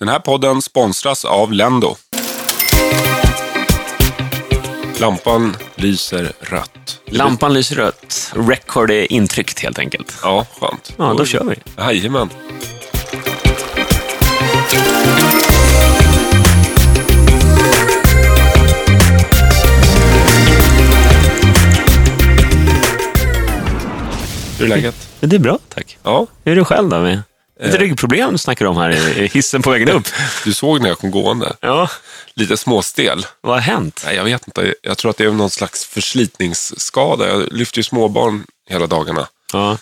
Den här podden sponsras av Lendo. Lampan lyser rött. Lampan lyser rött. Record är intryckt helt enkelt. Ja, skönt. Ja, då kör vi. Jajamän. Hur är läget? Det är bra, tack. Ja, Hur är det själv då? Med ett ryggproblem du snackar om här i i hissen på vägen upp. du såg när jag kom gående. Ja, Lite småstel. vad har hänt? Nej, jag vet inte. Jag tror att det är någon slags förslitningsskada. Jag lyfter ju småbarn hela dagarna. Ja,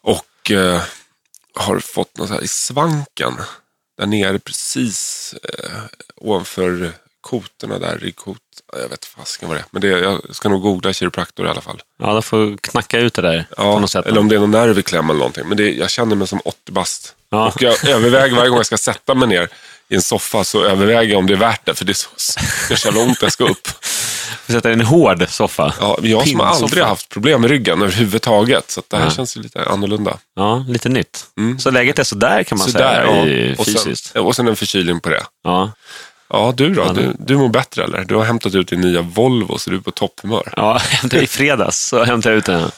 Och eh, har fått något här i svanken. Där nere precis eh, ovanför kotorna där. I kot, jag vet fasiken vad det är. Men det, jag ska nog googla kiropraktor i alla fall. ja då får knacka ut det där på något sätt. eller om det är någon nerv i kläm eller någonting. Men det, jag känner mig som 80 bast. Ja. Och jag överväger varje gång jag ska sätta mig ner i en soffa så överväger jag om det är värt det. För det är så, det är så långt jag ska upp. Du sätter en hård soffa. Ja, jag som Pinnsoffa. aldrig har haft problem med ryggen överhuvudtaget. Så det här Ja. känns lite annorlunda. Ja, lite nytt. Så läget är sådär kan man Mm. Sådär, säga ja. i- och, fysiskt. sen, och sen en förkylning på det. Ja. Ja, du då? Du, du mår bättre eller? Du har hämtat ut din nya Volvo så du är på topphumör. Ja, i fredags så hämtade jag ut den.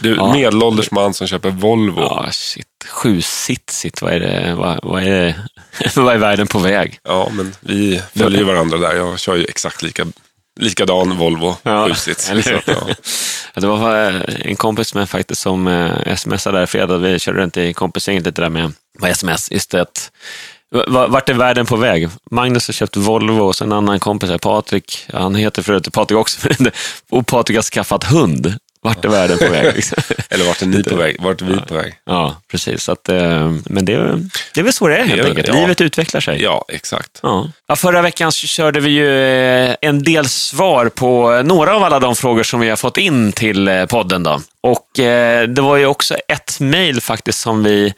Du, Ja. medelålders man som köper Volvo. Ja, shit. Sju sitt, sitt. Vad är det? Vad, vad är det? vad är världen på väg? Ja, men vi följer ju varandra där. Jag kör ju exakt lika, likadan Volvo. Ja, att, ja. Det var en kompis med faktiskt som eh, smsade där i fredag. Vi körde runt i kompisgänget lite där med vad sms. Just det att, vart är världen på väg? Magnus har köpt Volvo och en annan kompis, här, Patrik, han heter för övrigt Patrik också, och Patrik har skaffat hund. Vart är världen på väg? liksom? Eller vart är ni på väg? Vart är vi på väg? Ja, precis. Så att, eh, men det, det är väl så det är helt Det enkelt. ja. Livet utvecklar sig. Ja, exakt. Ja. Ja, förra veckan körde vi ju eh, en del svar på några av alla de frågor som vi har fått in till eh, podden. Då. Och det var ju också ett mejl faktiskt som vi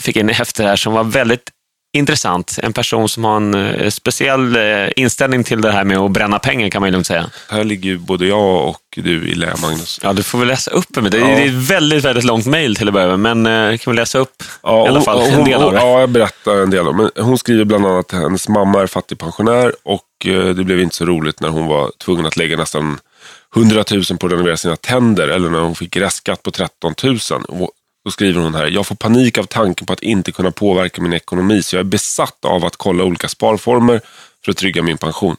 fick in efter det här som var väldigt intressant. En person som har en eh, speciell eh, inställning till det här med att bränna pengar kan man ju lugnt säga. Här ligger ju både jag och du i lä, Magnus. Ja, du får väl läsa upp det. Det är, Ja. det är väldigt, väldigt långt mejl till att börja med, men eh, kan vi läsa upp Ja, i alla fall hon, en del av det? Ja, jag berättar en del. Om. Men hon skriver bland annat att hennes mamma är fattigpensionär och det blev inte så roligt när hon var tvungen att lägga nästan 100 000 på att renovera sina tänder eller när hon fick restskatt på 13 000. Då skriver hon här, jag får panik av tanken på att inte kunna påverka min ekonomi så jag är besatt av att kolla olika sparformer för att trygga min pension.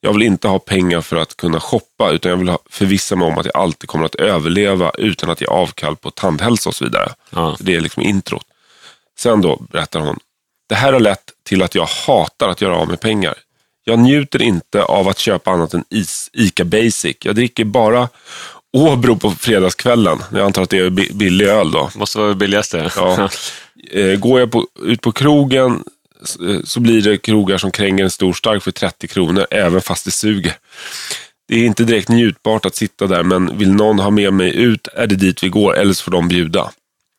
Jag vill inte ha pengar för att kunna shoppa utan jag vill förvissa mig om att jag alltid kommer att överleva utan att ge avkall på tandhälsa och så vidare. Ja. Så det är liksom introt. Sen då berättar hon. Det här har lett till att jag hatar att göra av med pengar. Jag njuter inte av att köpa annat än is, ICA Basic. Jag dricker bara Åbro på fredagskvällen. Jag antar att det är bi- billig öl då. Måste vara det billigaste. Ja. Eh, Går jag på, ut på krogen eh, så blir det krogar som kränger en stor stark för 30 kronor, även fast det suger. Det är inte direkt njutbart att sitta där, men vill någon ha med mig ut är det dit vi går, eller så får de bjuda.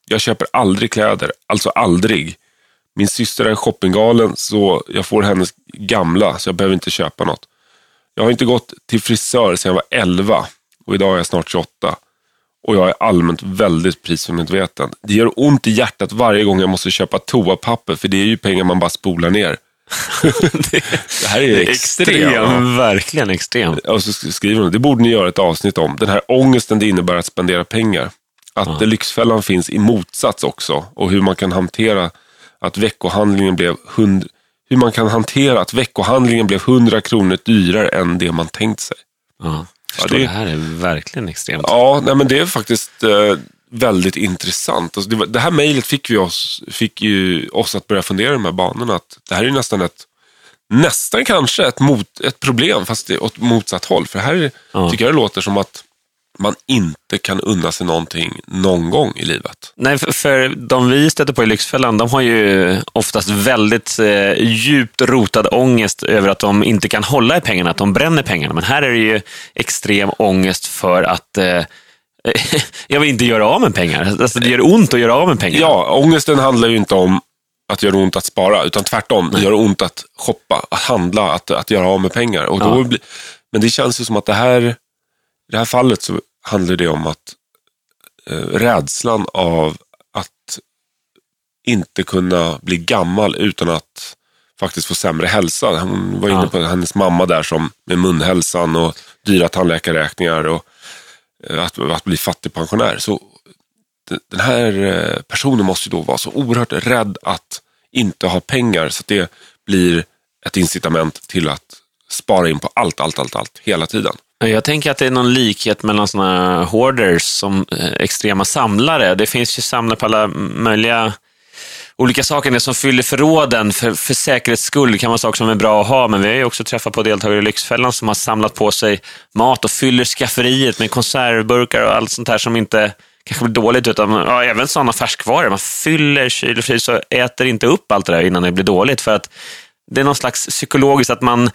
Jag köper aldrig kläder, alltså aldrig. Min syster är shoppinggalen, så jag får hennes gamla, så jag behöver inte köpa något. Jag har inte gått till frisör sedan jag var 11 och idag är jag snart 28. Och jag är allmänt väldigt prismedveten. Det gör ont i hjärtat varje gång jag måste köpa toapapper, för det är ju pengar man bara spolar ner. det här är extremt. Extrem, verkligen extrem. Och så skriver hon, det borde ni göra ett avsnitt om. Den här ångesten det innebär att spendera pengar. Att Lyxfällan finns i motsats också. Och hur man kan hantera att veckohandlingen blev hund... Hur man kan hantera att veckohandlingen blev 100 kronor dyrare än det man tänkt sig. Ja, förstår, det- det här är verkligen extremt. Ja, nej, men det är faktiskt eh, väldigt intressant. Alltså, det, var- det här mejlet fick, vi oss, fick ju oss att börja fundera i de här banorna. Att det här är nästan ett, nästan kanske ett, mot, ett problem, fast det är åt motsatt håll. För här är, Ja. tycker jag det låter som att man inte kan unna sig någonting någon gång i livet. Nej, för, för de vi stöter på i Lyxfällan, de har ju oftast väldigt eh, djupt rotad ångest över att de inte kan hålla i pengarna, att de bränner pengarna. Men här är det ju extrem ångest för att eh, jag vill inte göra av med pengar. Alltså, det gör ont att göra av med pengar. Ja, ångesten handlar ju inte om att göra ont att spara, utan tvärtom. Det gör ont att shoppa, att handla, att, att göra av med pengar. Och då Ja. blir, men det känns ju som att det här, i det här fallet så handlar det om att eh, rädslan av att inte kunna bli gammal utan att faktiskt får sämre hälsa. Hon var inne Ja. på hennes mamma där som med munhälsan och dyra tandläkarräkningar och eh, att, att bli fattigpensionär. Så den här eh, personen måste ju då vara så oerhört rädd att inte ha pengar så att det blir ett incitament till att spara in på allt, allt, allt, allt hela tiden. Jag tänker att det är någon likhet mellan sådana hoarders som eh, extrema samlare. Det finns ju samlare på alla möjliga olika saker. Det som fyller förråden för, för säkerhets skull. Det kan vara saker som är bra att ha, men vi har ju också träffat på deltagare i Lyxfällan som har samlat på sig mat och fyller skafferiet med konservburkar och allt sånt här som inte kanske blir dåligt, utan ja, även sådana färskvaror. Man fyller kyl och frys och äter inte upp allt det där innan det blir dåligt. För att det är någon slags psykologiskt att man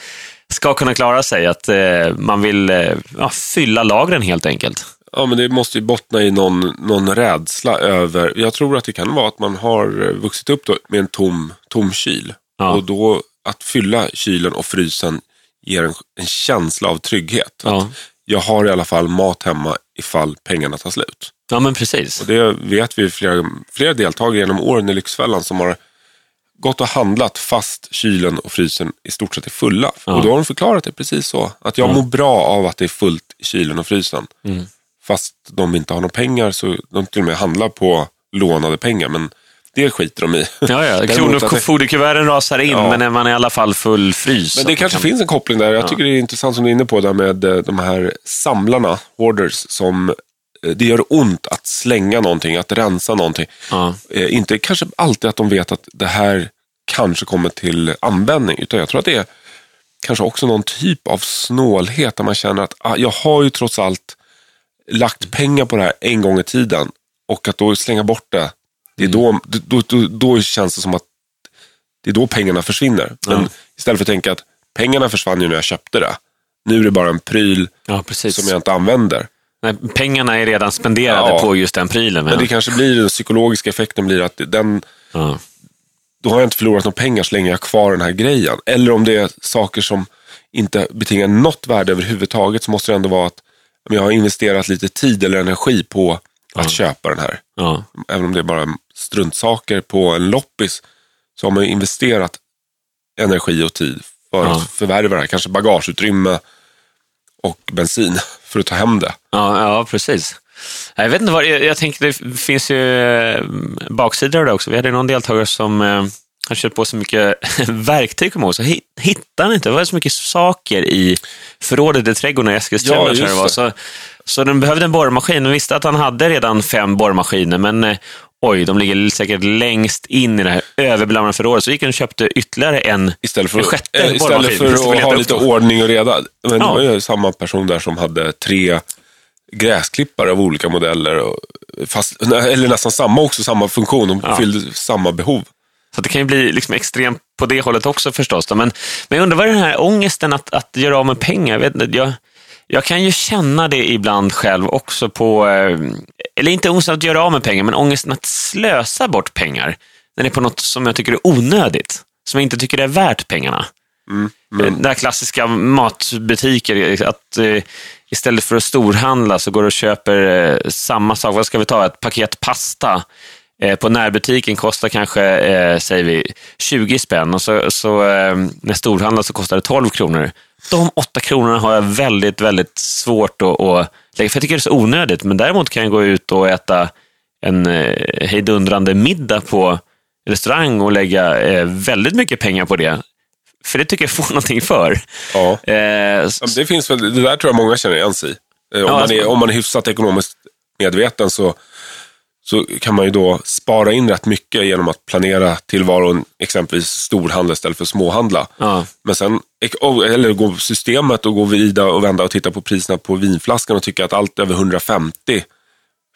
ska kunna klara sig, att eh, man vill eh, ja, fylla lagren helt enkelt. Ja, men det måste ju bottna i någon, någon rädsla över... Jag tror att det kan vara att man har eh, vuxit upp med en tom, tom kyl. Ja. Och då att fylla kylen och frysen ger en, en känsla av trygghet. Ja. Jag har i alla fall mat hemma ifall pengarna tar slut. Ja, men precis. Och det vet vi flera, flera deltagare genom åren i Lyxfällan som har gått och handlat fast kylen och frysen i stort sett är fulla. Ja. Och då har de förklarat det precis så. Att jag Ja. mår bra av att det är fullt i kylen och frysen. Mm. Fast de inte har några pengar så de till och med handlar på lånade pengar. Men det skiter de i. Ja, ja. Kronofogdekuverten rasar in, Ja. men är man i alla fall full frys. Men det kanske kan- finns en koppling där. Jag Ja. tycker det är intressant som du är inne på där med eh, de här samlarna, hoarders, som det gör ont att slänga någonting, att rensa någonting. Ja. Eh, inte kanske alltid att de vet att det här kanske kommer till användning, utan jag tror att det är kanske också någon typ av snålhet där man känner att ah, jag har ju trots allt lagt pengar på det här en gång i tiden och att då slänga bort det, det är då, då, då, då känns det som att det är då pengarna försvinner. Men Ja. istället för att tänka att pengarna försvann ju när jag köpte det. Nu är det bara en pryl ja, som jag inte använder. Nej, pengarna är redan spenderade Ja. på just den prylen. Men Men det kanske blir, den psykologiska effekten blir att den, ja. då har jag inte förlorat några pengar så länge jag har kvar den här grejen. Eller om det är saker som inte betingar något värde överhuvudtaget så måste det ändå vara att jag har investerat lite tid eller energi på att köpa den här. Ja. Även om det är bara struntsaker på en loppis så har man ju investerat energi och tid för Ja. att förvärva det här. Kanske bagageutrymme och bensin för att ta hem det. Ja, ja, precis. Jag vet inte vad, jag, jag tänker det finns ju eh, baksidor av det också. Vi hade någon deltagare som eh, har köpt på så mycket verktyg, kommer så hit- hittade han inte. Det var så mycket saker i förrådet i trädgården i Eskilstuna. Ja, tror jag det var. Så, så den behövde en borrmaskin. och visste att han hade redan fem borrmaskiner, men eh, oj, de ligger säkert längst in i det här överbelamrade förrådet. Så gick han och köpte ytterligare en Istället för, En att- sjätte eh, istället för att letar ha lite ordning och reda. Men Ja. det var ju samma person där som hade tre gräsklippare av olika modeller. Och fast, eller nästan samma också, samma funktion. De Ja. fyllde samma behov. Så det kan ju bli liksom extremt på det hållet också förstås. Då. Men, men jag undrar vad är den här ångesten att, att göra av med pengar? Jag, vet, jag, jag kan ju känna det ibland själv också på, eh, eller inte ångesten att göra av med pengar, men ångesten att slösa bort pengar. När det är på något som jag tycker är onödigt, som jag inte tycker är värt pengarna. Mm. Eh, Den här klassiska matbutiker, att eh, istället för att storhandla så går du och köper eh, samma sak. Vad ska vi ta? Ett paket pasta eh, på närbutiken kostar kanske, eh, säger vi, 20 spänn och så, så eh, när storhandlar så kostar det 12 kronor. De åtta kronorna har jag väldigt, väldigt svårt att, att lägga, för jag tycker det är så onödigt. Men däremot kan jag gå ut och äta en eh, hejdundrande middag på restaurang och lägga eh, väldigt mycket pengar på det. För det tycker jag får någonting för. Ja. Eh, Det, finns väl, det där tror jag många känner igen sig i. Eh, Om, Ja, man alltså- är, om man är hyfsat ekonomiskt medveten så, så kan man ju då spara in rätt mycket genom att planera tillvaron, exempelvis storhandla istället för småhandla. ja, Men sen, eller gå på systemet och gå vidare och vända och titta på priserna på vinflaskan och tycka att allt över 150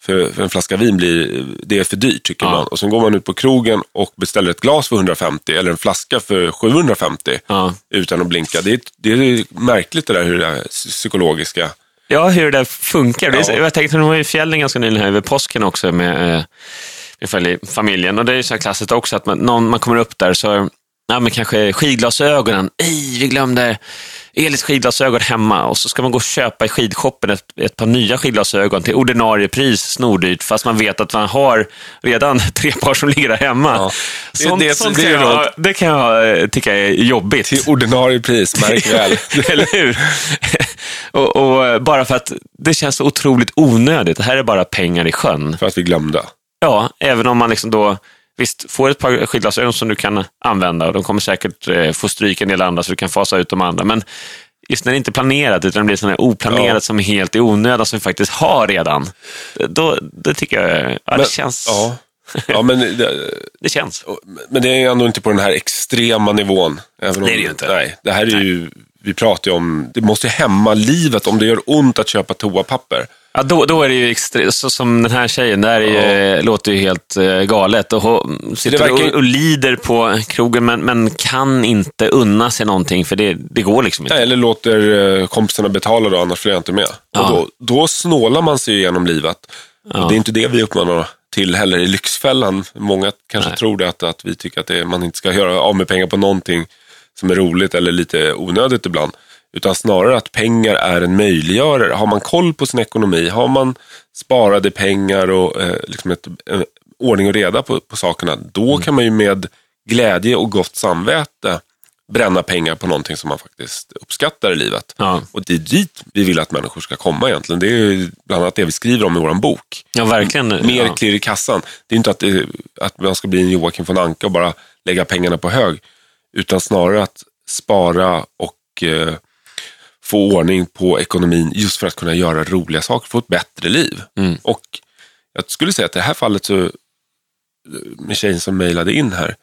för, för en flaska vin blir, det är för dyrt tycker Ja. man. Och sen går man ut på krogen och beställer ett glas för 150 eller en flaska för 750 ja. utan att blinka. Det är, det är märkligt det där hur det är psykologiska. Ja, hur det funkar. Ja. Jag tänkte, nu var i fjällen ganska nyligen här över påsken också med, eh, med familjen. Och det är ju så här klassiskt också att man, någon, man kommer upp där så Ja, men kanske skidglasögonen. Ej, vi glömde Elis skidglasögon hemma och så ska man gå och köpa i skidshoppen ett, ett par nya skidglasögon till ordinarie pris, snordyrt, fast man vet att man har redan tre par som ligger där hemma. Ja. Sånt, det, sånt kan jag, det kan jag eh, tycka är jobbigt. Till ordinarie pris, märk väl. Eller hur? Och, och, eh, bara för att det känns så otroligt onödigt. Det här är bara pengar i sjön. För att vi glömde. Ja, även om man liksom då Visst, får ett par skidglasögon som du kan använda och de kommer säkert eh, få stryka en del andra så du kan fasa ut de andra. Men just när det inte är planerat, utan det blir sådana oplanerat ja. som är helt i onödan, som vi faktiskt har redan. Då, då tycker jag, ja, men, det känns... Ja. Ja, men det, det känns. Men det är ändå inte på den här extrema nivån. Även om, det är det inte. Nej, det här är nej. ju, vi pratar ju om, det måste ju hämma livet om det gör ont att köpa toapapper. Ja, då, då är det ju extremt, så som den här tjejen, det här är, ja. låter ju helt uh, galet. Och hon sitter verkar... och, och, lider på krogen, men, men kan inte unna sig någonting, för det, det går liksom inte. Ja, eller låter uh, kompisarna betala då, annars följer jag inte med. Ja. Och då, då snålar man sig igenom livet. Och det är inte det vi uppmanar till heller i Lyxfällan. Många kanske Nej. tror det, att, att vi tycker att det, man inte ska göra av med pengar på någonting som är roligt eller lite onödigt ibland. Utan snarare att pengar är en möjliggörare. Har man koll på sin ekonomi, har man sparade pengar och eh, liksom ett, eh, ordning och reda på, på sakerna, då mm. kan man ju med glädje och gott samvete bränna pengar på någonting som man faktiskt uppskattar i livet. Ja. Och det är dit vi vill att människor ska komma egentligen. Det är bland annat det vi skriver om i vår bok. Ja, verkligen. Mer ja. klirr i kassan. Det är inte att, det, att man ska bli en Joakim von Anka och bara lägga pengarna på hög. Utan snarare att spara och eh, få ordning på ekonomin just för att kunna göra roliga saker, få ett bättre liv. Mm. Och jag skulle säga att i det här fallet så, med tjejen som mejlade in här,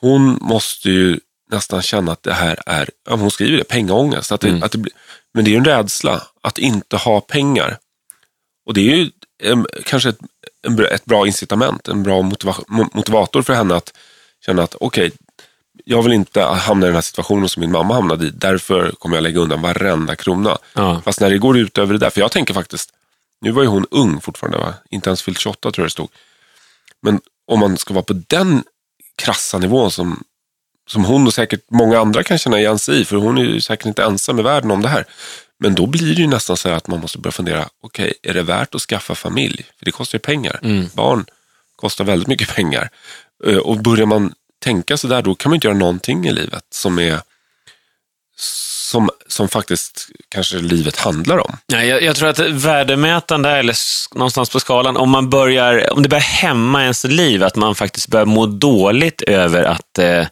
hon måste ju nästan känna att det här är, ja, hon skriver det, pengaångest. Att det, mm. att det blir, men det är ju en rädsla att inte ha pengar. Och det är ju en, kanske ett, en, ett bra incitament, en bra motiva, motivator för henne att känna att okej, okay, jag vill inte hamna i den här situationen som min mamma hamnade i. Därför kommer jag lägga undan varenda krona. Ja. Fast när det går ut över det där, för jag tänker faktiskt, nu var ju hon ung fortfarande, va? inte ens fyllt 28 tror jag det stod. Men om man ska vara på den krassa nivån som, som hon och säkert många andra kan känna igen sig i, för hon är ju säkert inte ensam i världen om det här. Men då blir det ju nästan så att man måste börja fundera, okej, okay, är det värt att skaffa familj? För det kostar ju pengar. Mm. Barn kostar väldigt mycket pengar. Eh, och börjar man tänka så där, då kan man inte göra någonting i livet som är som, som faktiskt kanske livet handlar om. Nej, jag, jag tror att värdemätande, eller någonstans på skalan, om, man börjar, om det börjar hämma ens liv, att man faktiskt börjar må dåligt över att, eh,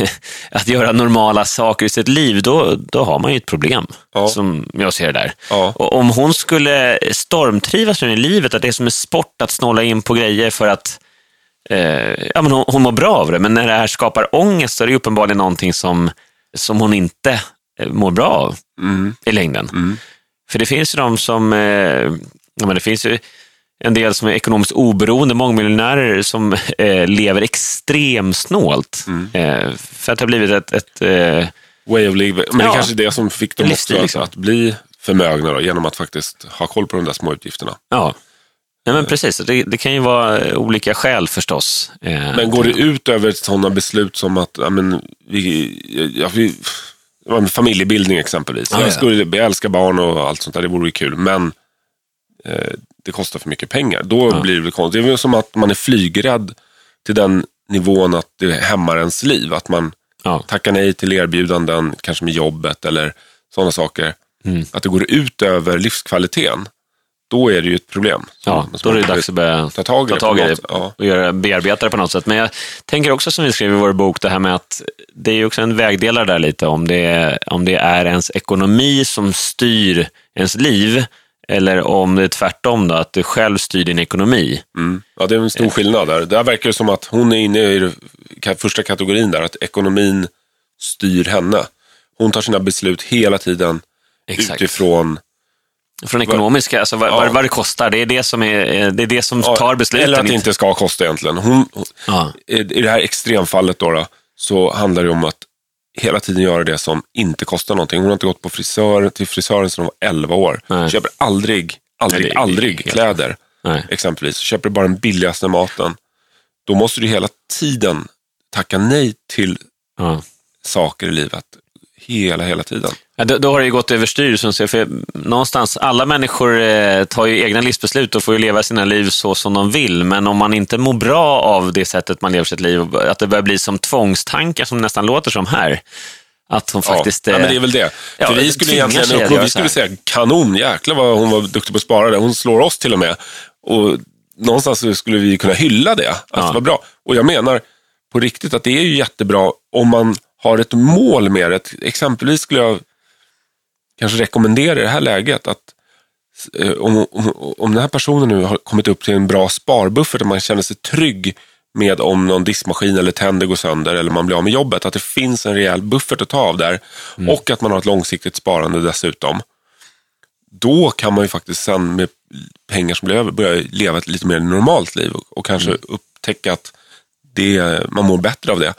att göra normala saker i sitt liv, då, då har man ju ett problem, ja. som jag ser det där. Ja. Och om hon skulle stormtrivas i livet, att det är som en sport att snåla in på grejer för att eh, ja, men hon, hon mår bra av det, men när det här skapar ångest så är det uppenbarligen någonting som, som hon inte eh, mår bra av mm. i längden. Mm. För det finns ju de som, eh, ja, men det finns ju en del som är ekonomiskt oberoende, mångmiljonärer som eh, lever extremsnålt. Mm. Eh, för att det har blivit ett... ett eh, Way of living. Men ja, det är kanske det som fick dem också liksom. att bli förmögna då, genom att faktiskt ha koll på de där små utgifterna. Ja. Ja, men precis. Det, det, kan ju vara olika skäl förstås. Eh, men går det ut över sådana beslut som att ja, men, vi, ja, vi, familjebildning exempelvis. Ah, jag, skulle, jag älskar barn och allt sånt där, det vore ju kul. Men eh, det kostar för mycket pengar. Då ah. blir det väl konstigt. Det är väl som att man är flygrädd till den nivån att det hämmar ens liv. Att man ah. tackar nej till erbjudanden, kanske med jobbet eller sådana saker. Mm. Att det går ut över livskvaliteten då är det ju ett problem. Ja, då är det dags att börja ta tag i, ta tag i det ja. och göra, bearbeta det på något sätt. Men jag tänker också som vi skrev i vår bok, det här med att det är också en vägdelare där lite, om det, är, om det är ens ekonomi som styr ens liv, eller om det är tvärtom, då, att du själv styr din ekonomi. Mm. Ja, det är en stor skillnad där. Där verkar det som att hon är inne i första kategorin där, att ekonomin styr henne. Hon tar sina beslut hela tiden Exakt. utifrån från ekonomiska, alltså vad, ja. vad, det kostar. Det är det som, är, det är det som ja, tar besluten. Eller att det inte ska kosta egentligen. Hon, ja. I det här extremfallet då, då, så handlar det om att hela tiden göra det som inte kostar någonting. Hon har inte gått på frisör, till frisören sedan hon var 11 år. Nej. Köper aldrig, aldrig, Nej, aldrig kläder. Nej. Exempelvis. Köper bara den billigaste maten. Då måste du hela tiden tacka nej till saker i livet. hela, hela tiden. Ja, då, då har det ju gått överstyr, som säger, för någonstans, alla människor eh, tar ju egna livsbeslut och får ju leva sina liv så som de vill, men om man inte mår bra av det sättet man lever sitt liv, att det börjar bli som tvångstankar som nästan låter som här, att hon faktiskt... Ja, eh, men det är väl det. ja, För vi skulle egentligen, göra vi skulle säga kanon, jäklar vad hon var duktig på att spara det. Hon slår oss till och med. Och någonstans skulle vi kunna hylla det, att Ja. det var bra. Och jag menar på riktigt att det är ju jättebra om man har ett mål med det. Exempelvis skulle jag kanske rekommendera i det här läget att eh, om, om, om den här personen nu har kommit upp till en bra sparbuffert och man känner sig trygg med om någon diskmaskin eller tänder går sönder eller man blir av med jobbet, att det finns en rejäl buffert att ta av där och att man har ett långsiktigt sparande dessutom. Då kan man ju faktiskt sen med pengar som blir över börja leva ett lite mer normalt liv och, och kanske upptäcka att det, man mår bättre av det.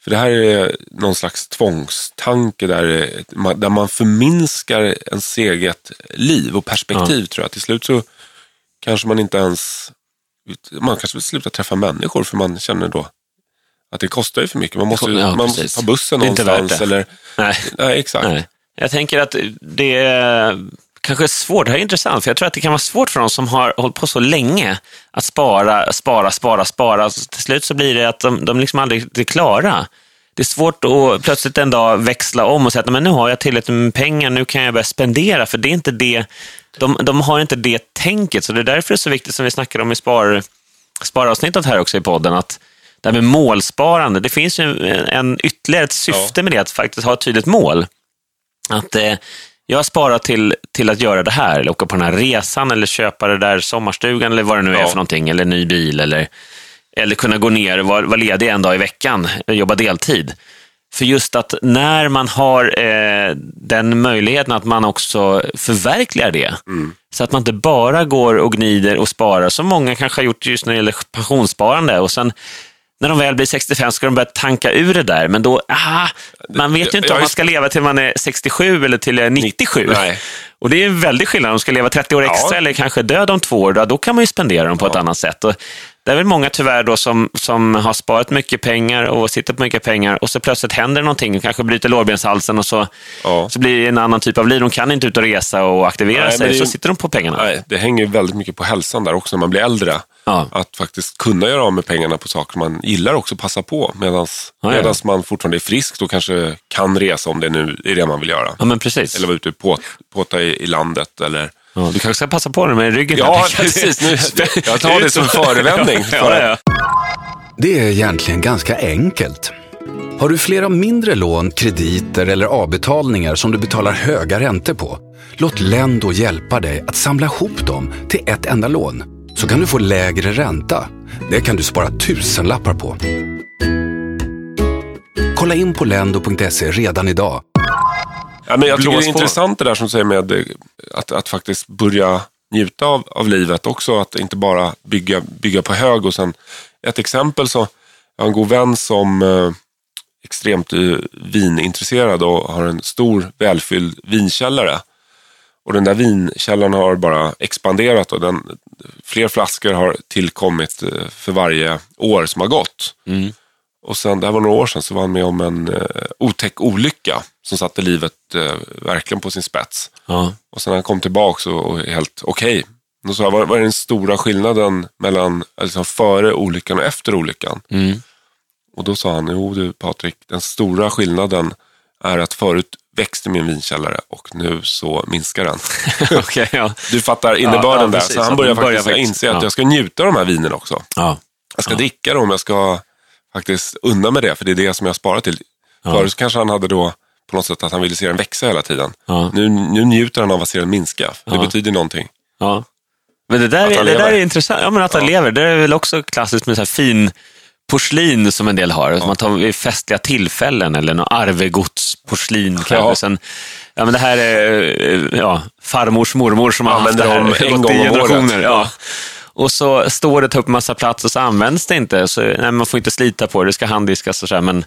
För det här är någon slags tvångstanke där, där man förminskar ens eget liv och perspektiv tror jag. Till slut så kanske man inte ens, man kanske vill sluta träffa människor för man känner då att det kostar ju för mycket. Man måste, Ja, man måste ta bussen någonstans. Eller, Nej. nej, exakt. Nej. Jag tänker att det är kanske svårt, det här är intressant, för jag tror att det kan vara svårt för de som har hållit på så länge att spara, spara, spara, spara. Så till slut så blir det att de, de liksom aldrig blir klara. Det är svårt att plötsligt en dag växla om och säga att men nu har jag tillräckligt med pengar, nu kan jag börja spendera, för det är inte det, de, de har inte det tänket. Så det är därför det är så viktigt, som vi snackade om i spar, sparavsnittet här också i podden, att det här med målsparande, det finns ju en, en ytterligare ett syfte med det, att faktiskt ha ett tydligt mål att eh, jag sparar till, till att göra det här, eller åka på den här resan, eller köpa det där sommarstugan, eller vad det nu är Ja. för någonting, eller ny bil, eller, eller kunna gå ner och vara, vara ledig en dag i veckan, jobba deltid. För just att när man har eh, den möjligheten att man också förverkligar det, så att man inte bara går och gnider och sparar, som många kanske har gjort just när det gäller pensionssparande, och sen när de väl blir 65 ska de börja tanka ur det där, men då, ah, man vet ju inte Ja, om man ska leva till man är 67 eller till är 97. Nej. Och det är en väldig skillnad. Om de ska leva 30 år extra Ja. eller kanske död om två år, då, då kan man ju spendera dem på ett annat sätt. Och det är väl många tyvärr då som, som har sparat mycket pengar och sitter på mycket pengar och så plötsligt händer någonting, kanske bryter lårbenshalsen och så, Ja. så blir det en annan typ av liv. De kan inte ut och resa och aktivera Nej, sig, det så sitter de på pengarna. Nej, det hänger väldigt mycket på hälsan där också när man blir äldre. Ja. Att faktiskt kunna göra av med pengarna på saker man gillar också passa på medan Ja, ja. man fortfarande är frisk då kanske kan resa om det nu är det man vill göra. Ja, men precis. Eller vara ute på, påta i, i landet eller... Ja, du kanske ska passa på det med ryggen. Ja, här, precis. Nu, jag tar det som förevändning. Ja, För, ja, ja. Det är egentligen ganska enkelt. Har du flera mindre lån, krediter eller avbetalningar som du betalar höga räntor på? Låt Lendo hjälpa dig att samla ihop dem till ett enda lån. Så kan du få lägre ränta. Det kan du spara tusenlappar på. Kolla in på lendo.se redan idag. Ja, men jag tycker det är på. intressant det där som du säger med eh, att, att faktiskt börja njuta av, av livet också. Att inte bara bygga, bygga på hög. Och sen, ett exempel så, jag har en god vän som eh, extremt eh, vinintresserad och har en stor välfylld vinkällare. Och den där vinkällaren har bara expanderat och den, fler flaskor har tillkommit eh, för varje år som har gått. Och sen, det här var några år sedan, så var han med om en eh, otäck olycka som satte livet eh, verkligen på sin spets. Ja. Och sen när han kom tillbaka och, och helt okej. Då sa jag, vad, vad är den stora skillnaden mellan alltså, före olyckan och efter olyckan? Mm. Och då sa han, jo du Patrik, den stora skillnaden är att förut växte min vinkällare och nu så minskar den. Okej, ja. Du fattar innebörden Ja, ja, där. precis. Så han börjar börjar faktiskt inse att Ja. jag ska njuta av de här vinerna också. Ja. Jag ska dricka dem, jag ska faktiskt unna mig det, för det är det som jag sparar till. Förut kanske han hade då på något sätt att han ville se den växa hela tiden. Ja. Nu, nu njuter han av att se den minska. Det Ja. betyder någonting. Ja. Men det där, är, det där lever. är intressant. Ja, men att han lever, det är väl också klassiskt med så här fin porslin som en del har. Som man tar vid festliga tillfällen eller något arvegodsporslin kanske. Ja. Sen, ja, men det här är eh, ja, farmors mormor som har haft det här en i gång året. generationer. Ja. Och så står det tar upp massa plats och så används det inte. Så, nej, man får inte slita på det, det ska handdiskas och så här, men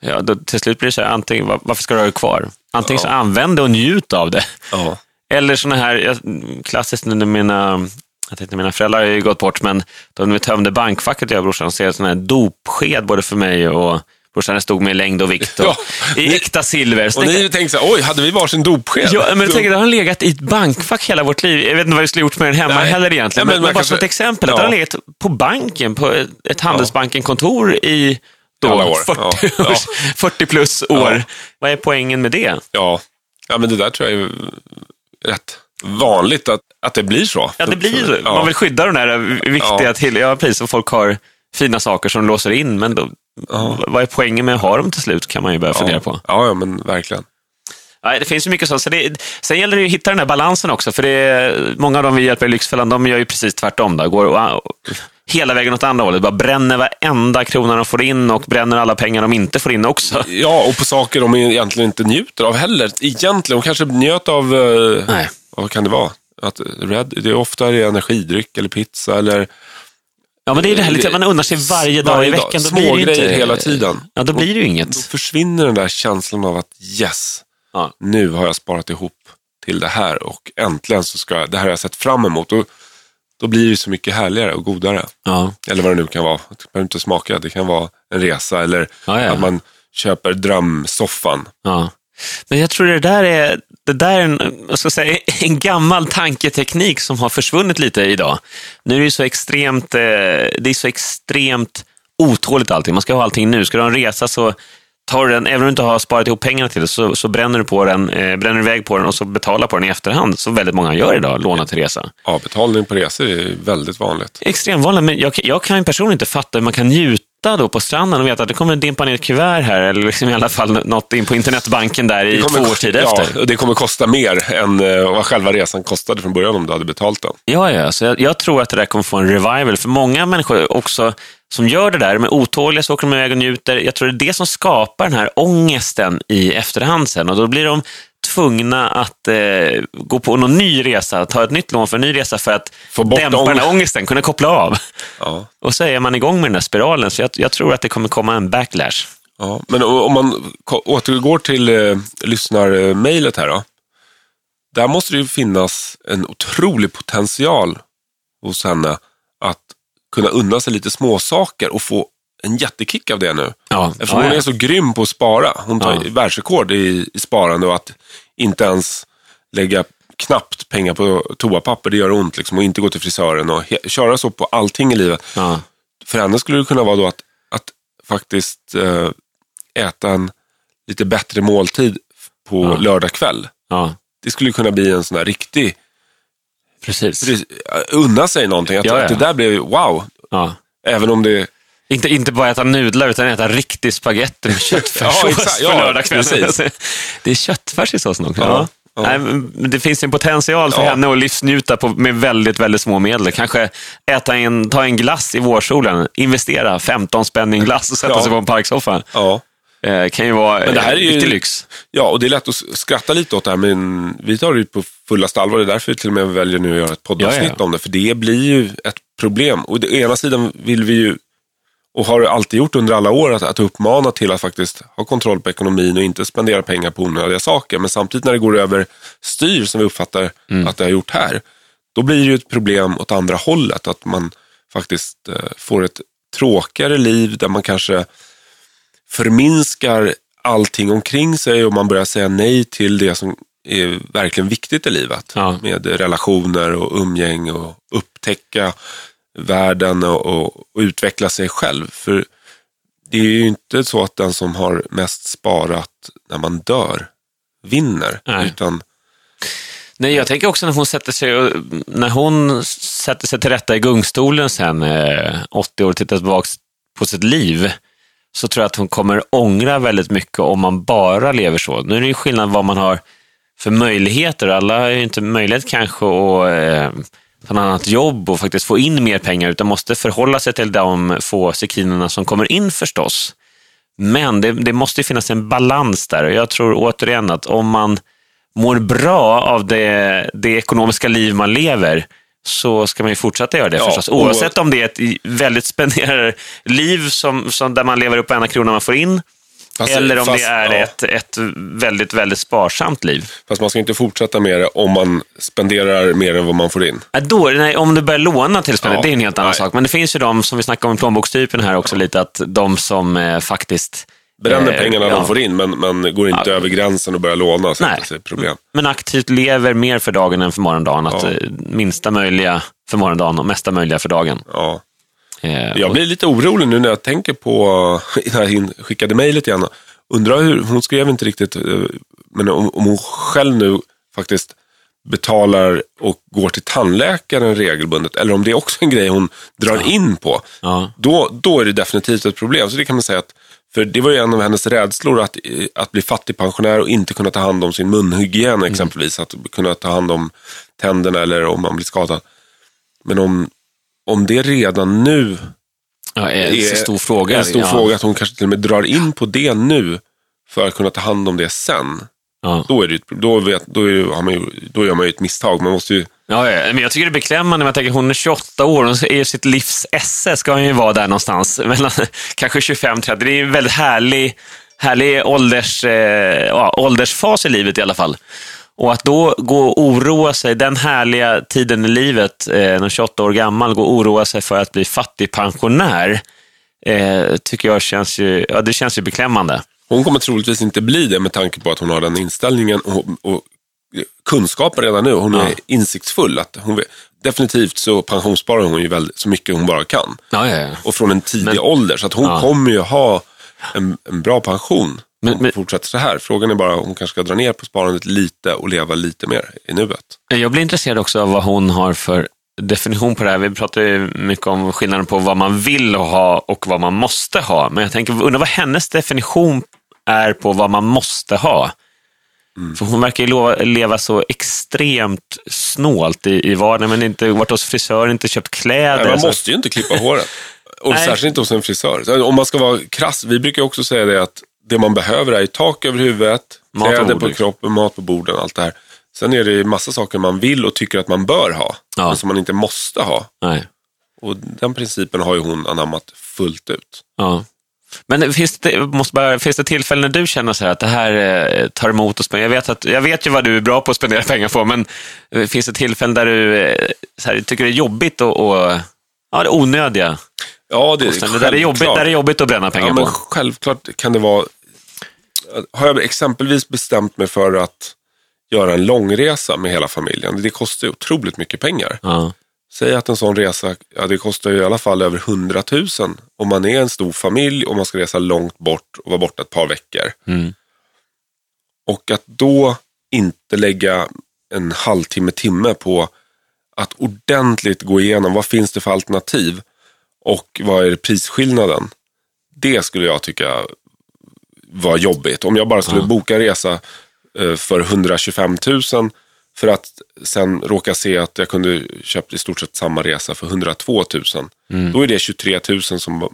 ja, då, till slut blir det så här, antingen, var- varför ska du ha det kvar? Antingen så använd det och njut av det. Ja. Eller sådana här, klassiskt när mina, jag tänkte mina föräldrar har ju gått bort, men de tömde bankfacket, jag och brorsan, det sån här dopsked både för mig och Brorsan, det stod med längd och vikt och, Ja. i äkta silver. Så Och tänkte- ni tänkte så oj, hade vi varsin dopsked? Ja, men jag tänker, det har legat i ett bankfack hela vårt liv. Jag vet inte vad vi skulle gjort med den hemma Nej. heller egentligen. Ja, men, men men bara som kanske- ett exempel, att Ja. den har legat på banken, på ett, Handelsbanken-kontor i då, Alla år. 40, Ja. Ja. 40 plus år. Vad är poängen med det? Ja. ja, men det där tror jag är rätt vanligt att, att det blir så. Ja, det blir. Ja. Man vill skydda de där viktiga Ja. till, ja precis, och folk har fina saker som låser in, men då, vad är poängen med att ha dem till slut, kan man ju börja fundera på. Ja, ja, men verkligen. Nej, det finns ju mycket sånt. Så det, sen gäller det att hitta den här balansen också, för det är, många av dem vi hjälper i Lyxfällan, de gör ju precis tvärtom. Då. Går och, och, hela vägen åt andra hållet. Bara bränner varenda krona de får in och bränner alla pengar de inte får in också. Ja, och på saker de egentligen inte njuter av heller. Egentligen, de kanske njöt av, eh, Nej. Vad kan det vara? Att Red, det är ofta är det energidryck eller pizza eller Ja, men det är det här lite, man unnar sig varje dag Varje i dag. veckan. Då Små blir det inte, hela tiden. Ja, då blir det ju då inget. försvinner den där känslan av att yes, Ja. nu har jag sparat ihop till det här och äntligen så ska jag, det här har jag sett fram emot. Och då blir det så mycket härligare och godare. Ja. Eller vad det nu kan vara. Det behöver inte smaka. Det kan vara en resa eller Ja, att man köper drömsoffan. Ja. Men jag tror det där är, det där är en, ska säga, en gammal tanketeknik som har försvunnit lite idag. Nu är det så extremt, eh, det är så extremt otåligt allting. Man ska ha allting nu. Ska du ha en resa så tar du den, även om du inte har sparat ihop pengarna till det, så, så bränner du på den, eh, bränner iväg på den och så betalar på den i efterhand, som väldigt många gör idag, låna till resa. Avbetalning på resor är väldigt vanligt. Extremvanligt, men jag, jag kan ju personligen inte fatta hur man kan njuta då på stranden och veta att det kommer dimpa ner ett kuvert här, eller liksom i alla fall något in på internetbanken där i kommer- två års tid ja, efter. det kommer kosta mer än eh, vad själva resan kostade från början om du hade betalt den. Ja, ja, så jag, jag tror att det där kommer få en revival. För många människor också som gör det där, de är otåliga, så åker de iväg och njuter. Jag tror det är det som skapar den här ångesten i efterhand sen. Och då blir de tvungna att eh, gå på någon ny resa, ta ett nytt lån för en ny resa för att Få bort dämpa ång- den här ångesten, kunna koppla av. Ja. Och så är man igång med den här spiralen. Så jag, jag tror att det kommer komma en backlash. Ja, men om man återgår till eh, lyssnarmejlet här då. Där måste det ju finnas en otrolig potential hos henne att kunna unna sig lite småsaker och få en jättekick av det nu. Ja, Eftersom ja, hon är så grym på att spara. Hon tar Ja. världsrekord i, i sparande och att inte ens lägga knappt pengar på toapapper, det gör ont. Liksom, och inte gå till frisören och köra så på allting i livet. Ja. För henne skulle det kunna vara då att, att faktiskt eh, äta en lite bättre måltid på Ja. lördag kväll. Ja, Det skulle kunna bli en sån där riktig, precis. unna sig någonting. Att, Ja, ja. att det där blev wow. Ja. Även om det, Inte, inte bara äta nudlar, utan äta riktig spagetti med köttfärssås Ja, exakt. på Ja, lördagskvällen. precis. Det är köttfärs i såsen också. Ja, Ja. Nej, men det finns en potential för Ja. henne att livsnjuta på, med väldigt, väldigt små medel. Kanske äta en, ta en glass i vårsolen, investera 15 spänn i en glass och sätta Ja. sig på en parksoffa. ja. Eh, kan ju vara Men det här är ju- riktig lyx. Ja, och det är lätt att skratta lite åt det här, men vi tar det på fullaste allvar. Det är därför vi till och med väljer nu att göra ett poddavsnitt om det. För det blir ju ett problem. Och å ena sidan vill vi ju, och har alltid gjort under alla år, att, att uppmana till att faktiskt ha kontroll på ekonomin och inte spendera pengar på onödiga saker. Men samtidigt när det går över styr, som vi uppfattar Mm. att det har gjort här, då blir det ju ett problem åt andra hållet. Att man faktiskt eh, får ett tråkigare liv där man kanske förminskar allting omkring sig och man börjar säga nej till det som är verkligen viktigt i livet. Ja. Med relationer och umgänge och upptäcka världen och, och, och utveckla sig själv. För det är ju inte så att den som har mest sparat när man dör vinner. Nej. Utan Nej, jag tänker också när hon sätter sig, när hon sätter sig till rätta i gungstolen sen, eh, 80 år, och tittar tillbaka på sitt liv, så tror jag att hon kommer ångra väldigt mycket om man bara lever så. Nu är det ju skillnad vad man har för möjligheter. Alla har ju inte möjlighet kanske att eh, ett annat jobb och faktiskt få in mer pengar, utan måste förhålla sig till de få sekinerna som kommer in förstås. Men det, det måste ju finnas en balans där och jag tror återigen att om man mår bra av det, det ekonomiska liv man lever så ska man ju fortsätta göra det Ja, förstås. Oavsett om det är ett väldigt spenderarliv som, som där man lever upp varenda krona man får in Fast- eller om fast- det är ja. ett, ett väldigt, väldigt sparsamt liv. Fast man ska inte fortsätta med det om man spenderar mer än vad man får in. Ja, Då, nej, om du börjar låna till spelet, Ja, det är en helt annan nej. sak. Men det finns ju de, som vi snackade om plånbokstypen här också lite, att de som eh, faktiskt Bränner Eh, pengarna ja. de får in, men, men går inte Ja. över gränsen och börjar låna. Så Nej. det problem. Men aktivt lever mer för dagen än för morgondagen. Att Ja. eh, minsta möjliga för morgondagen och mesta möjliga för dagen. Ja. Eh, Jag blir lite orolig nu när jag tänker på, när jag skickade mejlet igen. Undrar hur, hon skrev inte riktigt, eh, men om, om hon själv nu faktiskt betalar och går till tandläkaren regelbundet, eller om det är också en grej hon drar in på, Ja. då, då är det definitivt ett problem. Så det kan man säga att, för det var ju en av hennes rädslor, att, eh, att bli fattigpensionär och inte kunna ta hand om sin munhygien exempelvis. Att kunna ta hand om tänderna eller om man blir skadad. Men om, om det redan nu ja, är en är så stor fråga. en stor ja. fråga att hon kanske till och med drar in på det nu för att kunna ta hand om det sen. Ja. Då, är det, då, vet, då, är, har man ju, då gör man ju ett misstag. Man måste ju, Ja, ja, men jag tycker det är beklämmande. Jag tänker, hon är 28 år, hon är sitt livs esse, ska hon ju vara där någonstans. Mellan, kanske 25-30. Det är en väldigt härlig, härlig ålders, eh, åldersfas i livet i alla fall. Och att då gå och oroa sig, den härliga tiden i livet, eh, när 28 år gammal, gå och oroa sig för att bli fattigpensionär, eh, tycker jag känns ju, ja, det känns ju beklämmande. hon kommer troligtvis inte bli det med tanke på att hon har den inställningen och, och kunskapen redan nu. Hon är insiktsfull. Att hon, definitivt så pensionssparar hon ju väldigt, så mycket hon bara kan. Ja, ja. Och från en tidig Men- ålder. Så att hon kommer ju ha en, en bra pension. Men- hon men- fortsätter så här. Frågan är bara om hon kanske ska dra ner på sparandet lite och leva lite mer i nuet. Jag blir intresserad också av vad hon har för definition på det här. Vi pratar ju mycket om skillnaden på vad man vill ha och vad man måste ha. Men jag tänker, undrar vad hennes definition är på vad man måste ha. För hon verkar ju lova, leva så extremt snålt i, i vardagen, men inte varit hos frisör, inte köpt kläder. Nej, man måste ju inte klippa håret. Och Nej. särskilt inte hos en frisör. Om man ska vara krass, vi brukar också säga det att det man behöver är ju tak över huvudet, Mat kläder på kroppen, mat på borden, allt det här. Sen är det ju massa saker man vill och tycker att man bör ha, Ja. men som man inte måste ha. Nej. Och den principen har ju hon anammat fullt ut. Ja. Men finns det, måste bara, finns det tillfällen när du känner så här att det här eh, tar emot att spendera? Jag vet, att, jag vet ju vad du är bra på att spendera pengar på, men eh, finns det tillfällen där du eh, här, tycker det är jobbigt och, och ja, det onödiga? Ja, det är kostnader? Där det, är jobbigt, där det är jobbigt att bränna pengar ja, men på? Självklart kan det vara... Har jag exempelvis bestämt mig för att göra en långresa med hela familjen, det kostar ju otroligt mycket pengar. Ja. Säg att en sån resa, ja, det kostar ju i alla fall över 100 000 om man är en stor familj och man ska resa långt bort och vara borta ett par veckor. Mm. Och att då inte lägga en halvtimme, timme på att ordentligt gå igenom vad finns det för alternativ och vad är prisskillnaden. Det skulle jag tycka var jobbigt. Om jag bara skulle boka en resa eh, för 125 000 för att sen råka se att jag kunde köpt i stort sett samma resa för 102 000. Då är det 23 000 som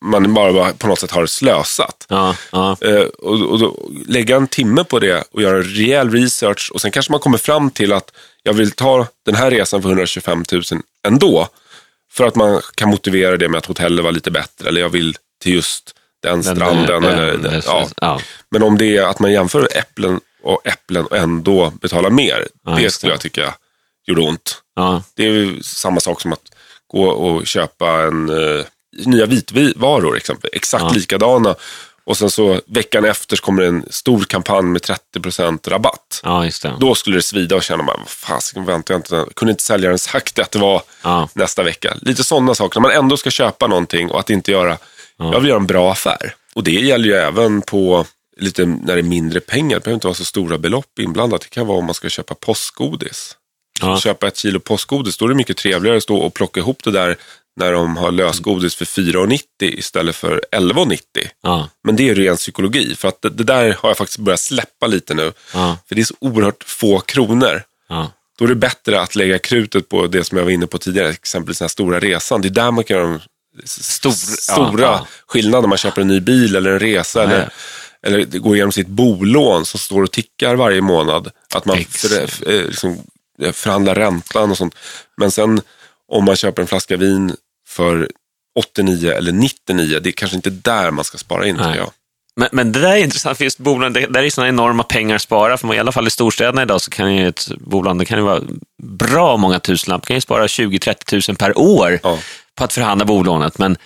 man bara på något sätt har slösat. Ja, ja. Eh, och, och då, lägga en timme på det och göra rejäl research och sen kanske man kommer fram till att jag vill ta den här resan för 125 000 ändå. För att man kan motivera det med att hotellet var lite bättre eller jag vill till just den, Den, stranden. eh, eller, den, eh, ja. ja. Men om det är att man jämför äpplen och äpplen och ändå betalar mer, Ja, det skulle det. jag tycka gjorde ont. Ja. Det är ju samma sak som att gå och köpa en eh, nya vitvaror exempel. Exakt Ja. likadana. Och sen så veckan efter så kommer det en stor kampanj med 30% rabatt. ja. Då skulle det svida och känna, man, vad fasiken väntar jag inte. Kunde inte säljaren sagt att det var nästa vecka? Lite sådana saker. När man ändå ska köpa någonting och att inte göra, jag vill göra en bra affär. Och det gäller ju även på lite när det är mindre pengar. Det behöver inte vara så stora belopp inblandat. Det kan vara om man ska köpa postgodis Ja. köpa ett kilo postgodis, då är det mycket trevligare att stå och plocka ihop det där när de har lösgodis för 4,90 istället för 11,90. Ja. Men det är ren psykologi, för att det, det där har jag faktiskt börjat släppa lite nu. Ja. För det är så oerhört få kronor. Ja. Då är det bättre att lägga krutet på det som jag var inne på tidigare, exempelvis den här stora resan. Det är där man kan göra de Stor- stora ja, ja. skillnader. När man köper en ny bil eller en resa. Eller, eller går igenom sitt bolån som står och tickar varje månad. Att man för, eh, liksom, eh, förhandlar räntan och sånt. Men sen om man köper en flaska vin för 89 eller 99, det är kanske inte där man ska spara in, Nej. jag. Men, men det där är intressant, för just bolag, det, där är sådana enorma pengar att spara. För man, I alla fall i storstäderna idag så kan ju ett bolag, det kan ju vara bra många tusenlappar, kan ju spara 20-30 tusen per år Ja. På att förhandla bolånet. Men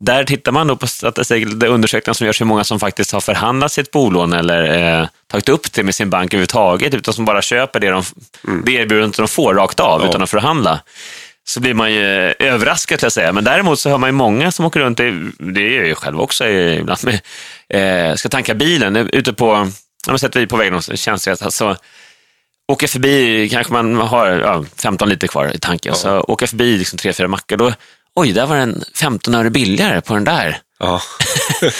där tittar man då på statistik, undersökningar som görs hur många som faktiskt har förhandlat sitt bolån eller eh, tagit upp det med sin bank överhuvudtaget, utan som bara köper det, de, mm. det erbjudandet de får rakt av ja. utan att förhandla. Så blir man ju överraskad, jag säga. Men däremot så hör man ju många som åker runt, det gör jag ju själv också ibland, med, eh, ska tanka bilen ute på, om sätter vi på vägen tjänsteresa, alltså, åker förbi, kanske man har ja, 15 liter kvar i tanken, ja. så åker förbi liksom, tre, fyra mackar, då oj, där var den 15 öre billigare på den där. Ja.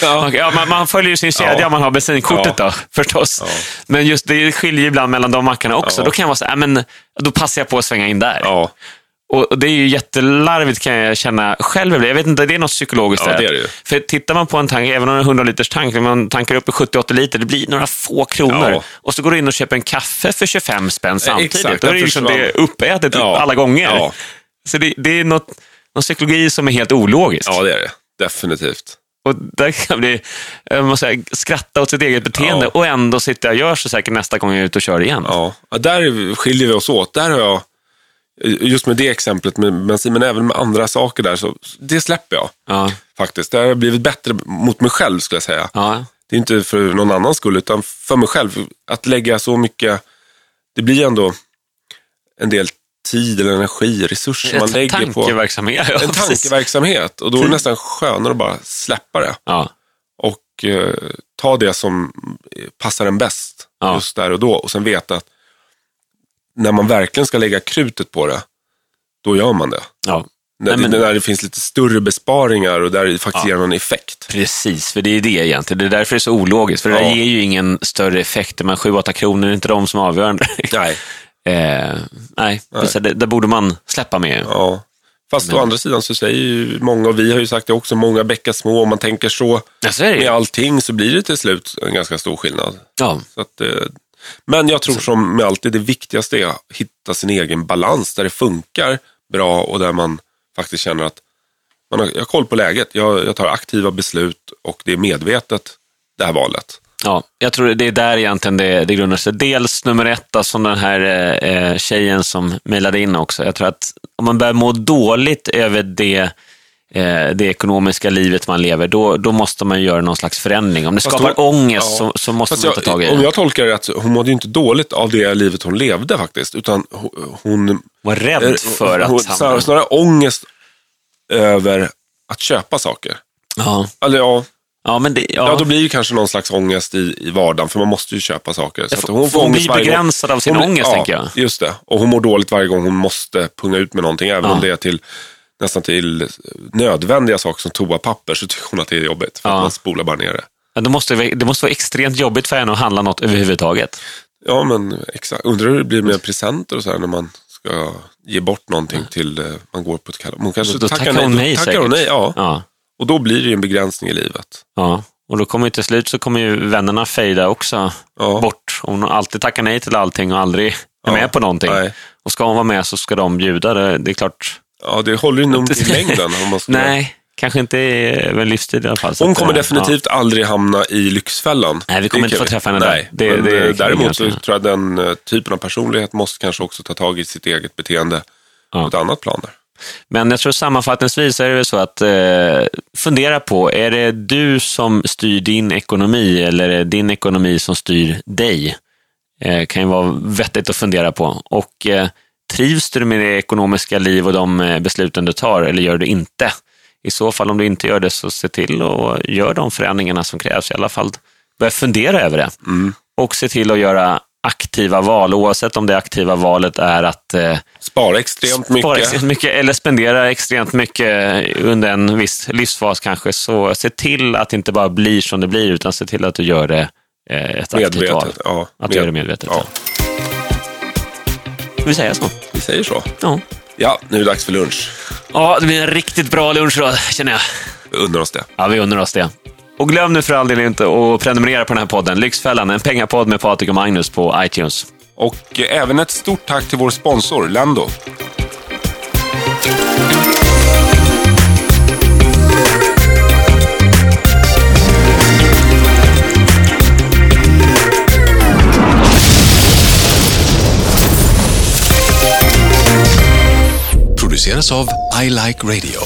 ja. man, man, följer ju sin kedja om man har bensinkortet ja. då, förstås. Ja. Men just det skiljer ibland mellan de mackarna också. Då kan jag vara så här, men då passar jag på att svänga in där. Och Det är ju jättelarvigt kan jag känna själv. Jag vet inte, det är något psykologiskt ja, där. Det är det. För tittar man på en tank, även om det är en 100 liters tank, man tankar upp i 70-80 liter, det blir några få kronor. Ja. Och så går du in och köper en kaffe för 25 spänn samtidigt. Exakt, Då är det liksom det uppätet ja. alla gånger. Så det, det är något någon psykologi som är helt ologisk. Ja, det är det. Definitivt. Och där kan bli, jag måste säga, skratta åt sitt eget beteende ja. och ändå sitta och gör så säkert nästa gång jag är ute och kör igen. Ja, där skiljer vi oss åt. Där har jag, just med det exemplet med bensin, men även med andra saker där, så det släpper jag. Ja. Faktiskt. Det har blivit bättre mot mig själv skulle jag säga. Ja. Det är inte för någon annans skull, utan för mig själv. Att lägga så mycket, det blir ändå en del tid eller energi, resurser man lägger på en tankeverksamhet. Och då är det nästan skönare att bara släppa det. Ja. Och eh, ta det som passar en bäst ja. just där och då. Och sen veta att när man verkligen ska lägga krutet på det, då gör man det. Ja. När, Nej, men... när det finns lite större besparingar och där det faktiskt ja. ger någon effekt. Precis, för det är det egentligen. Det är därför det är så ologiskt. För det där ger ju ingen större effekt. Men 7-8 kronor är inte de som avgör. Nej. Eh, nej, nej. Det, det, borde man släppa med. Ja. Fast Men... å andra sidan så säger ju många, och vi har ju sagt det också, många bäckar små. Om man tänker så, ja, så med allting så blir det till slut en ganska stor skillnad. Ja. Så att, eh, men jag tror som med allt, det viktigaste är att hitta sin egen balans där det funkar bra och där man faktiskt känner att man har, jag har koll på läget. Jag, jag tar aktiva beslut och det är medvetet det här valet. Ja, jag tror det är där egentligen det, det grundar sig. Dels nummer ett, då, som den här eh, tjejen som mejlade in också. Jag tror att om man börjar må dåligt över det, eh, det ekonomiska livet man lever, då, då måste man göra någon slags förändring. Om det Fast skapar hon, ångest ja. så, så, måste Fast man ta tag i det. Om jag tolkar det att hon mådde inte dåligt av det livet hon levde faktiskt, utan hon... Var rädd för hon, att... Hon, snarare ångest över att köpa saker. Ja. Eller ja, Ja, men det, ja. ja, då blir det kanske någon slags ångest i, i vardagen, för man måste ju köpa saker. Så får, hon får hon blir begränsad av sin hon, ångest, ja, tänker jag. just det. Och hon mår dåligt varje gång hon måste punga ut med någonting, även ja. om det är till nästan till nödvändiga saker som toapapper, så tycker hon att det är jobbigt. För att man spolar bara ner det. Ja, det, måste, det måste vara extremt jobbigt för henne att handla något överhuvudtaget. Ja, men exakt. Undrar hur det blir med presenter och så här när man ska ge bort någonting till, eh, man går på ett kall... Hon kanske då, tackar, tackar hon nej, tackar hon nej ja. Ja. Och då blir det ju en begränsning i livet. Ja, och då kommer ju till slut så kommer ju vännerna fejda också ja. bort. Om hon alltid tackar nej till allting och aldrig är ja. med på någonting. Nej. Och ska hon vara med så ska de bjuda. Det, det är klart. Ja, det håller ju nog inte i längden. Om man ska... Nej, kanske inte över livstid i alla fall. Hon kommer att, definitivt ja. aldrig hamna i Lyxfällan. Nej, vi kommer inte få träffa henne Nej, där. Det, det, däremot så tror jag den eh, typen av personlighet måste kanske också ta tag i sitt eget beteende på ett annat plan. Där. Men jag tror sammanfattningsvis är det väl så att eh, fundera på, är det du som styr din ekonomi eller är det din ekonomi som styr dig? Eh, kan ju vara vettigt att fundera på. Och eh, trivs du med det ekonomiska liv och de eh, besluten du tar eller gör du inte? I så fall, om du inte gör det, så se till att göra de förändringarna som krävs. I alla fall börja fundera över det. Mm. Och se till att göra aktiva val, oavsett om det aktiva valet är att eh, spara extremt mycket. extremt mycket eller spendera extremt mycket under en viss livsfas kanske. Så se till att det inte bara blir som det blir, utan se till att du gör det eh, ett aktivt val. Ja, att du gör det medvetet. Ja. Ska vi säga så? Vi säger så. Ja. Ja, nu är det dags för lunch. Ja, det blir en riktigt bra lunch då, känner jag. Vi undrar oss det. Ja, vi undrar oss det. Och glöm nu för all del inte att prenumerera på den här podden, Lyxfällan, en pengapodd med Patrik och Magnus på iTunes. Och även ett stort tack till vår sponsor, Lendo. Produceras av I Like Radio.